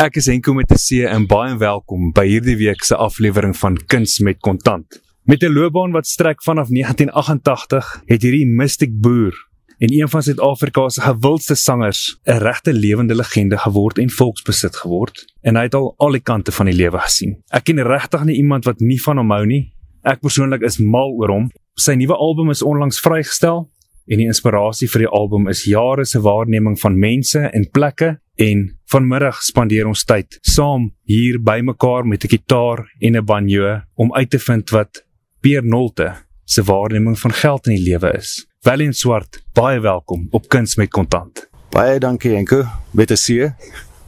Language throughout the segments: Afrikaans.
Ek is Henko met 'n C en baie welkom by hierdie week se aflewering van Kuns met Kontant. Met 'n loopbaan wat strek vanaf 1988, het hierdie Mystic Boer en een van Suid-Afrika se gewildste sangers 'n regte lewende legende geword en volksbesit geword. En hy het al al die kante van die lewe gesien. Ek ken regtig nie iemand wat nie van hom hou nie. Ek persoonlik is mal oor hom. Sy nuwe album is onlangs vrygestel en die inspirasie vir die album is jare se waarneming van mense en plekke en vanmiddag spandeer ons tyd saam hier bymekaar met 'n gitaar en 'n banjo om uit te vind wat Peer Nolte se waarneming van geld in die lewe is. Valiant Swart, baie welkom op Kuns met Kontant. Baie dankie Enko, met 'n C.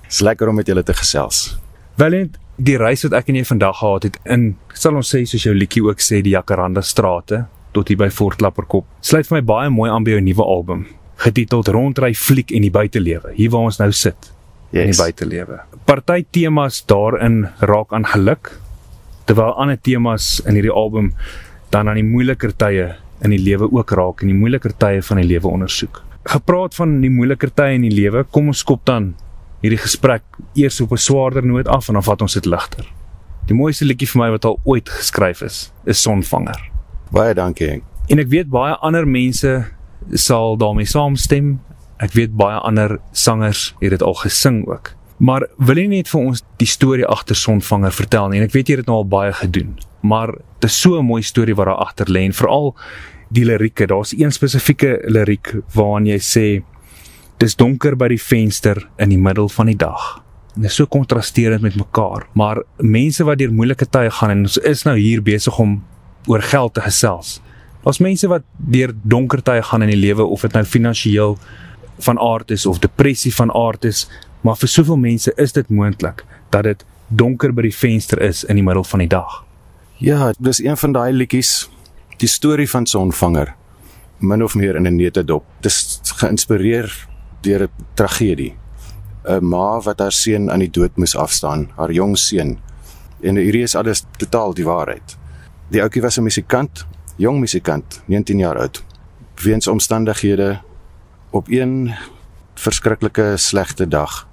Dis lekker om met julle te gesels. Valiant, die reis wat ek en jy vandag gehad het in, sal ons sê soos jou liedjie ook sê, die Jacaranda strate tot hier by Fort Klapperkop. Sluit vir my baie mooi aan by jou nuwe album getiteld Rondry fliek en die buitelewe. Hier waar ons nou sit yes. in die buitelewe. Party temas daarin raak aan geluk terwyl ander temas in hierdie album dan aan die moeiliker tye in die lewe ook raak en die moeiliker tye van die lewe ondersoek. Gepraat van die moeiliker tye in die lewe, kom ons skop dan hierdie gesprek eers op 'n swaarder noot af en dan vat ons dit ligter. Die mooiste liedjie vir my wat al ooit geskryf is, is Sonvanger. Baie dankie. En ek weet baie ander mense sal daarmee saamstem. Ek weet baie ander sangers het dit al gesing ook. Maar wil jy net vir ons die storie agter Sonvanger vertel nie? En ek weet jy het dit nou al baie gedoen, maar dit is so 'n mooi storie wat daar agter lê en veral die lirieke. Daar's een spesifieke liriek waarin jy sê dis donker by die venster in die middel van die dag. En dit is so kontrasterend met mekaar, maar mense wat deur moeilike tye gaan en ons is nou hier besig om oor geld te gesels. Daar's mense wat deur donker tye gaan in die lewe of dit nou finansiëel van aard is of depressie van aard is, maar vir soveel mense is dit moontlik dat dit donker by die venster is in die middel van die dag. Ja, dis een van daai liedjies, die storie van Sonvanger, min of meer in 'n netedop. Dis geïnspireer deur 'n tragedie. 'n Ma wat haar seun aan die dood moes afstaan, haar jong seun. En hierdie is alles totaal die waarheid. Die ouetjie was 'n musikant, jong musikant, 19 jaar oud. Weens omstandighede op een verskriklike slegte dag.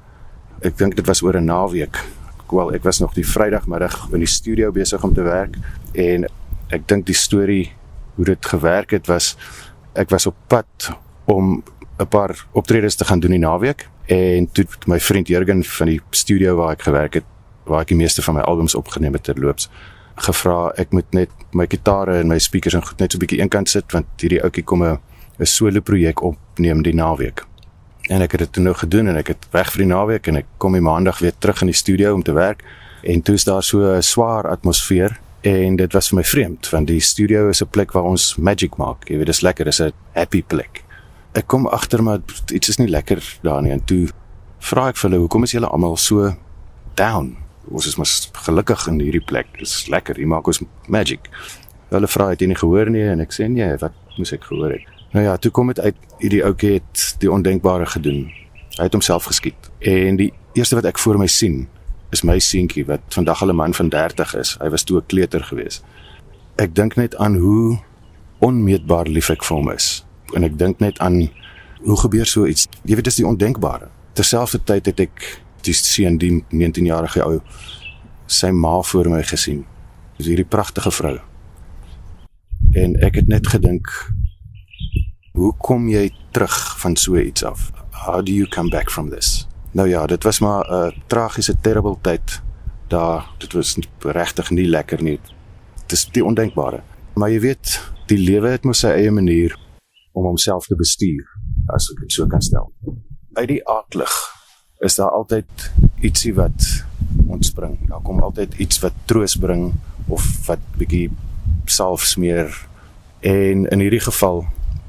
Ek dink dit was oor 'n naweek. Wel, ek was nog die Vrydagmiddag in die studio besig om te werk en ek dink die storie hoe dit gewerk het was ek was op pad om 'n paar optredes te gaan doen die naweek en toe my vriend Jurgen van die studio waar ek gewerk het waar ek die meeste van my albums opgeneem het terloops gevra ek moet net my gitare en my speakers en goed net so 'n bietjie eenkant sit want hierdie ouetjie kom 'n 'n solo projek opneem die naweek. En ek het dit toe nou gedoen en ek het weg vir die naweek en ek kom die maandag weer terug in die studio om te werk en toe is daar so 'n swaar atmosfeer en dit was vir my vreemd want die studio is 'n plek waar ons magic maak. Jy weet dis lekker, dis 'n happy plek. Ek kom agter maar iets is nie lekker daar nie en toe vra ek vir hulle hoekom is julle almal so down? Ons is mos gelukkig in hierdie plek. Dit is lekker. Hier maak ons magic. Hulle vra het jy nie gehoor nie en ek sê nee, wat moes ek gehoor het? Nou ja, toe kom dit uit hierdie ouetjie het die ondenkbare gedoen. Hy het homself geskiet. En die eerste wat ek voor my sien is my seentjie wat vandag al 'n man van 30 is. Hy was toe 'n kleuter gewees. Ek dink net aan hoe onmeetbaar lief ek vir hom is. En ek dink net aan hoe gebeur so iets? Jy weet dis die ondenkbare. Terselfdertyd het ek die seun die 19-jarige ou sy ma voor my gesien. Dis hierdie pragtige vrou. En ek het net gedink hoe kom jy terug van so iets af? How do you come back from this? Nou ja, dit was maar 'n tragiese terrible tyd. Daar dit was regtig nie lekker nie. Dit is die ondenkbare. Maar jy weet, die lewe het mos sy eie manier om homself te bestuur, as ek dit so kan stel. Uit die aardlig is daar altyd ietsie wat ontspring. Daar kom altyd iets wat troos bring of wat bietjie salf smeer. En in hierdie geval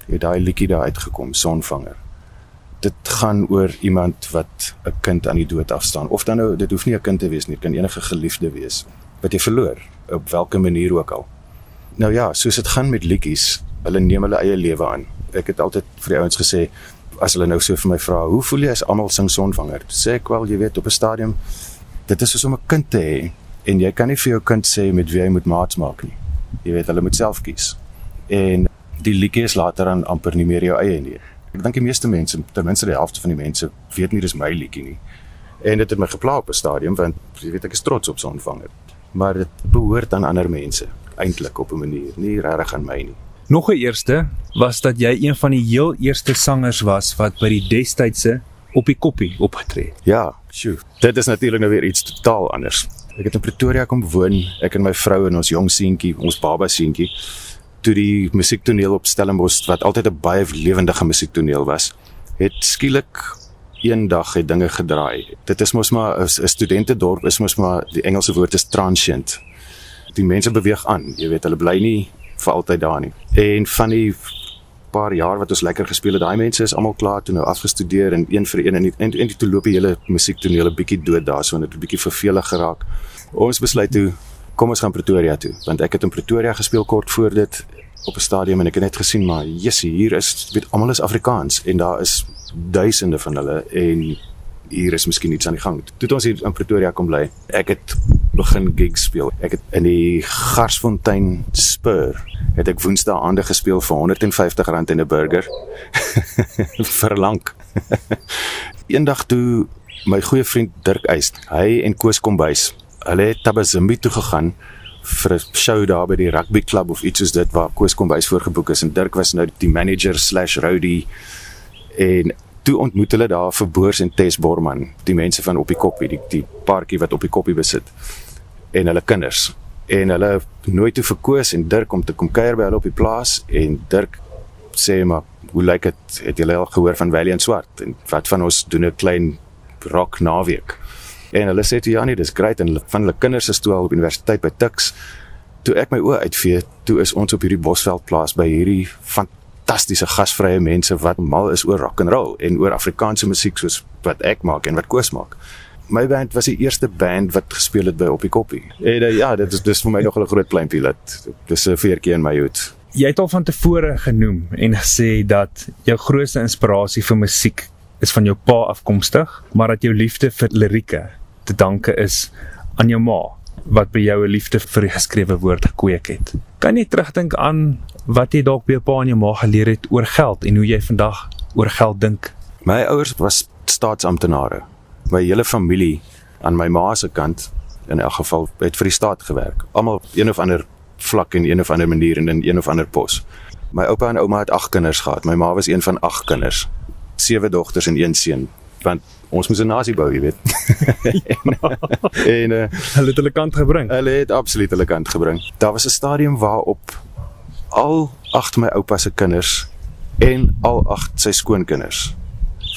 het daai liedjie daar uitgekom, Sonvanger. Dit gaan oor iemand wat 'n kind aan die dood afstaan of dan nou dit hoef nie 'n kind te wees nie, dit kan enige geliefde wees wat jy verloor op watter manier ook al. Nou ja, soos dit gaan met liedjies, hulle neem hulle eie lewe aan. Ek het altyd vir die ouens gesê as hulle nou so vir my vra, hoe voel jy as almal sing sonvanger? Sê ek wel, jy weet op 'n stadium dit is soos om 'n kind te hê en jy kan nie vir jou kind sê met wie hy moet maats maak nie. Jy weet hulle moet self kies. En die liedjie is later dan amper nie meer jou eie nie. Ek dink die meeste mense, ten minste die helfte van die mense weet nie dis my liedjie nie. En dit het my gepla op 'n stadium want jy weet ek is trots op so 'n ontvanger. Maar dit behoort aan ander mense eintlik op 'n manier, nie regtig aan my nie. Nog 'n eerste was dat jy een van die heel eerste sangers was wat by die destydse op die koppie opgetree het. Ja, sjoe. Dit is natuurlik nou weer iets totaal anders. Ek het in Pretoria kom woon, ek en my vrou en ons jong seentjie, ons baba seentjie, toe die musiektoneel op Stellenbosch wat altyd 'n baie lewendige musiektoneel was, het skielik eendag het dinge gedraai. Dit is mos maar 'n studentedorp is mos maar die Engelse woord is transient. Die mense beweeg aan, jy weet, hulle bly nie vir altyd daar nie. En van die paar jaar wat ons lekker gespeel het, daai mense is almal klaar toe nou afgestudeer en een vir een en en, en toe loop die hele musiektoneel 'n bietjie dood daarso en dit 'n bietjie vervelig geraak. Ons besluit toe kom ons gaan Pretoria toe want ek het in Pretoria gespeel kort voor dit op 'n stadium en ek het net gesien maar jessie hier is weet almal is Afrikaans en daar is duisende van hulle en hier is miskien iets aan die gang. Toe ons hier in Pretoria kom bly, ek het begin gigs speel. Ek het in die Garsfontein Spur het ek Woensdae aande gespeel vir R150 en 'n burger vir lank. Eendag toe my goeie vriend Dirk Eist, hy en Koos Kombuis, hulle het Tabazimbi toe gegaan vir 'n show daar by die rugby klub of iets soos dit waar Koos Kombuis voorgeboek is en Dirk was nou die manager/roadie en toe ontmoet hulle daar vir Boers en Tess Borman, die mense van op die koppie, die die paartjie wat op die koppie besit en hulle kinders. En hulle nooit toe verkoos en Dirk om te kom kuier by hulle op die plaas en Dirk sê maar hoe lyk dit het julle al gehoor van Valiant Swart en wat van ons doen 'n klein rock naweek. En hulle sê toe ja nee, dis great en hulle van hulle kinders is toe al op universiteit by Tuks. Toe ek my oë uitvee, toe is ons op hierdie Bosveld plaas by hierdie fantastiese gasvrye mense wat mal is oor rock and roll en oor Afrikaanse musiek soos wat ek maak en wat Koos maak. My band was die eerste band wat gespeel het by Op die Koppie. En uh, ja, dit is dis vir my nog 'n groot pleintjie dat dis 'n veertjie in my hoed. Jy het al van tevore genoem en gesê dat jou grootste inspirasie vir musiek is van jou pa afkomstig, maar dat jou liefde vir lirieke te danke is aan jou ma wat by jou 'n liefde vir die geskrewe woord gekweek het. Kan jy terugdink aan wat jy dalk by jou pa en jou ma geleer het oor geld en hoe jy vandag oor geld dink? My ouers was staatsamptenare. My hele familie aan my ma se kant in elk geval het vir die staat gewerk. Almal een of ander vlak en een of ander manier en in een of ander pos. My oupa en ouma het 8 kinders gehad. My ma was een van 8 kinders. 7 dogters en een seun. Want ons moes 'n nasie bou, jy weet. en uh, hulle het hulle kant gebring. Hulle het absoluut hulle kant gebring. Daar was 'n stadium waarop al 8 my oupa se kinders en al 8 sy skoonkinders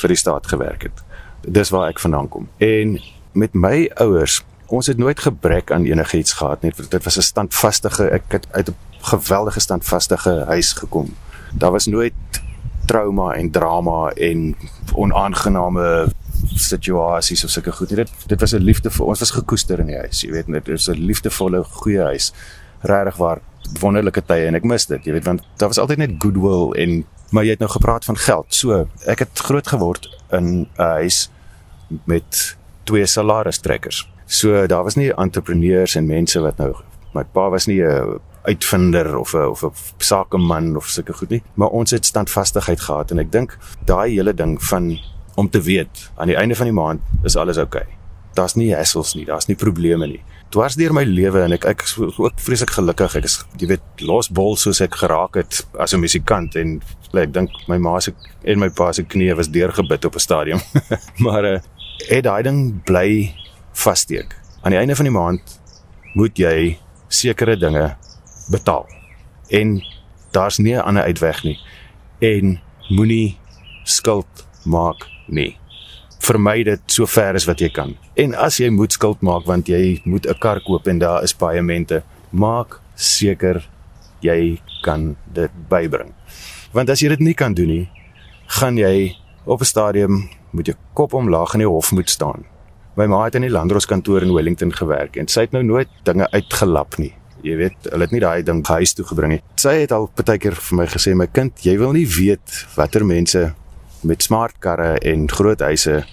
vir die staat gewerk het. Dis waar ek vandaan kom. En met my ouers, ons het nooit gebrek aan enigiets gehad nie. Dit was 'n standvastige, ek het uit 'n geweldige standvastige huis gekom. Daar was nooit trauma en drama en onaangename situasies of sulke goed. Dit dit was 'n liefde vir ons was gekoester in die huis. Jy weet, dit is 'n liefdevolle goeie huis. Regtig waar wonderlike tye en ek mis dit. Jy weet want daar was altyd net goodwill en maar jy het nou gepraat van geld. So, ek het groot geword in 'n huis met twee salaristrekkers. So daar was nie entrepreneurs en mense wat nou my pa was nie 'n uitvinder of 'n of 'n sakeman of sulke goed nie, maar ons het standvastigheid gehad en ek dink daai hele ding van om te weet aan die einde van die maand is alles oukei. Okay. Daar's nie hassles nie, daar's nie probleme nie. Dwars deur my lewe en ek ek is ook vreeslik gelukkig. Ek is jy weet los bol soos ek geraak het as 'n musikant en ek dink my ma se en my pa se knieë was deurgebid op 'n stadium. maar uh, het daai ding bly vassteek. Aan die einde van die maand moet jy sekere dinge betaal. En daar's nie 'n ander uitweg nie. En moenie skuld maak nie. Vermy dit so ver as wat jy kan. En as jy moet skuld maak want jy moet 'n kar koop en daar is paemente, maak seker jy kan dit bybring. Want as jy dit nie kan doen nie, gaan jy op 'n stadium moet jy kop omlaag in die hof moet staan. My ma het in die landdroskantoor in Wellington gewerk en sy het nou nooit dinge uitgelap nie. Jy weet, hulle het nie daai ding huis toe gebring nie. Sy het al baie keer vir my gesê, "My kind, jy wil nie weet watter mense met smart karre en groot huise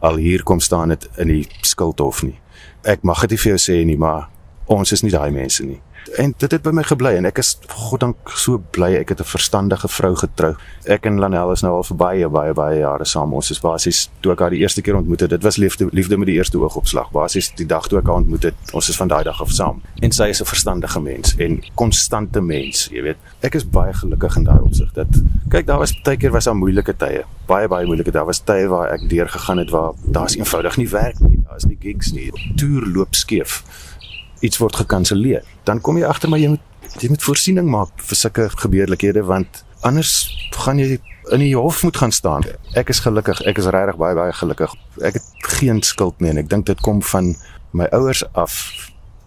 al hier kom staan het in die skuldhof nie. Ek mag dit nie vir jou sê nie, maar ons is nie daai mense nie. En dit het by my gebly en ek is goddank so bly ek het 'n verstandige vrou getrou. Ek en Lanel is nou al vir baie baie baie jare saam. Ons is basies toe ek haar die eerste keer ontmoet het, dit was liefde liefde met die eerste oogopslag. Basies die dag toe ek haar ontmoet het, ons is van daai dag af saam. En sy is 'n verstandige mens en konstante mens, jy weet. Ek is baie gelukkig in daai opsig dat kyk, daar was baie keer was daar moeilike tye. Baie baie moeilike. Daar was tye waar ek deur gegaan het waar daar's eenvoudig nie werk nie. Daar's nie gigs nie. Toer loop skeef iets word gekanselleer, dan kom jy agter maar jy moet jy moet voorsiening maak vir sulke gebeurlikhede want anders gaan jy in die hof moet gaan staan. Ek is gelukkig, ek is regtig baie baie gelukkig. Ek het geen skuld meer en ek dink dit kom van my ouers af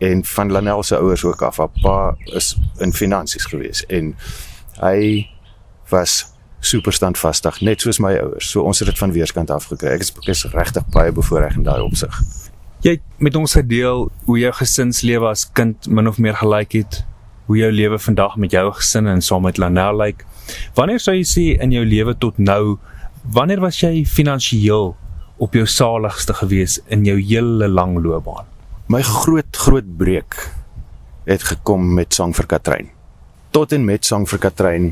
en van Lanel se ouers ook af. Pa is in finansies gewees en hy was super standvastig net soos my ouers. So ons het dit van weerskant af gekry. Ek is, is regtig baie bevoorreg in daai opsig. Jy het met ons gedeel hoe jou gesinslewe as kind min of meer gelyk het, hoe jou lewe vandag met jou gesin en saam met Lanel lyk. Wanneer sou jy sê in jou lewe tot nou, wanneer was jy finansiëel op jou saligste gewees in jou hele lang loopbaan? My groot groot breek het gekom met Sang vir Katrein. Tot en met Sang vir Katrein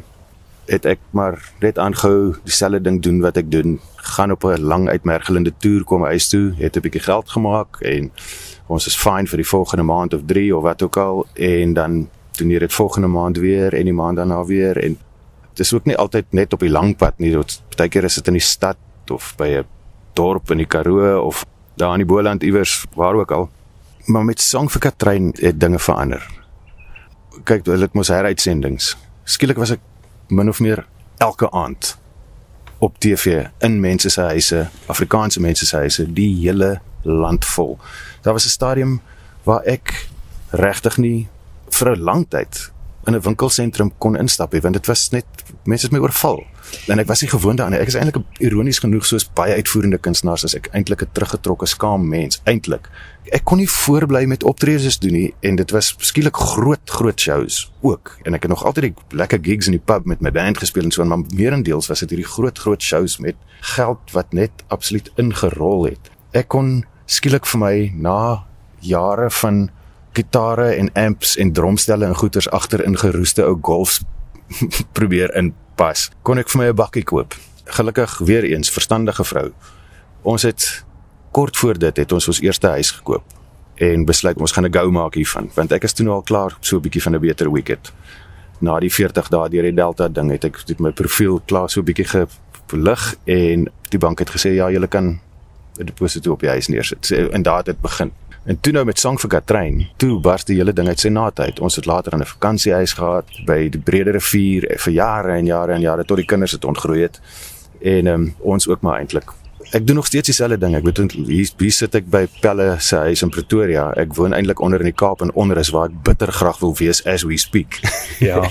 het ek maar net aangehou dieselfde ding doen wat ek doen. Gaan op 'n lang uitmergelende toer kom huis toe, het 'n bietjie geld gemaak en ons is fine vir die volgende maand of 3 of wat ook al en dan doen jy dit volgende maand weer en die maand daarna weer en dit is ook nie altyd net op die lang pad nie. Partykeer is dit in die stad of by 'n dorp in die Karoo of daar in die Boland iewers waar ook al. Maar met Song vir Katrein het dinge verander. Kyk, hulle het mos heruitsendings. Skielik was ek min of meer elke aand op TV in mense se huise, Afrikaanse mense se huise, die hele land vol. Daar was 'n stadium waar ek regtig nie vir 'n lang tyd in 'n winkelsentrum kon instap nie want dit was net mense het my oorval. En ek was nie gewoond daaraan ek is eintlik ironies genoeg soos baie uitvoerende kunstenaars as ek eintlik 'n teruggetrokke skaam mens eintlik ek kon nie voorbly met optredes doen nie en dit was skielik groot groot shows ook. En ek het nog altyd die lekker gigs in die pub met my band gespeel en so maar meerendeels was dit hierdie groot groot shows met geld wat net absoluut ingerol het. Ek kon skielik vir my na jare van gitare en amps en drumstelle en goeters agter in geroeste ou golfs probeer inpas. Kon ek vir my 'n bakkie koop. Gelukkig weer eens verstandige vrou. Ons het kort voor dit het ons ons eerste huis gekoop en besluit ons gaan 'n go maak hiervan want ek is toe nou al klaar so 'n bietjie van 'n beter wicket. Na die 40 dae deur die Delta ding het ek dit my profiel klaar so 'n bietjie gelig en die bank het gesê ja, jy kan 'n deposito op die huis neersit. En daar het dit begin. En toe nou met Sang vir Katrein, toe bars die hele ding uit sy naad uit. Ons het later 'n vakansiehuis gehad by die Brede Rivier vir jare en jare en jare tot die kinders het ontgroei het. En um, ons ook maar eintlik. Ek doen nog steeds dieselfde ding. Ek weet hier, hier sit ek by Pelle se huis in Pretoria. Ek woon eintlik onder in die Kaap en onder is waar ek bitter graag wil wees as we speak. Ja.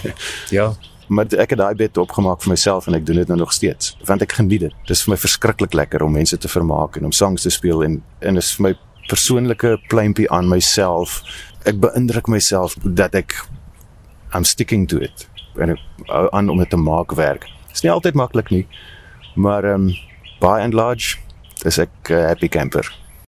ja. Maar ek het daai bed opgemaak vir myself en ek doen dit nou nog steeds want ek geniet dit. Dit is vir my verskriklik lekker om mense te vermaak en om songs te speel en en is vir my persoonlike pleintjie aan myself. Ek beïndruk myself dat ek I'm sticking to it. En ek hou aan om dit te maak werk. Dit is nie altyd maklik nie, maar ehm um, by and large is ek 'n uh, happy camper.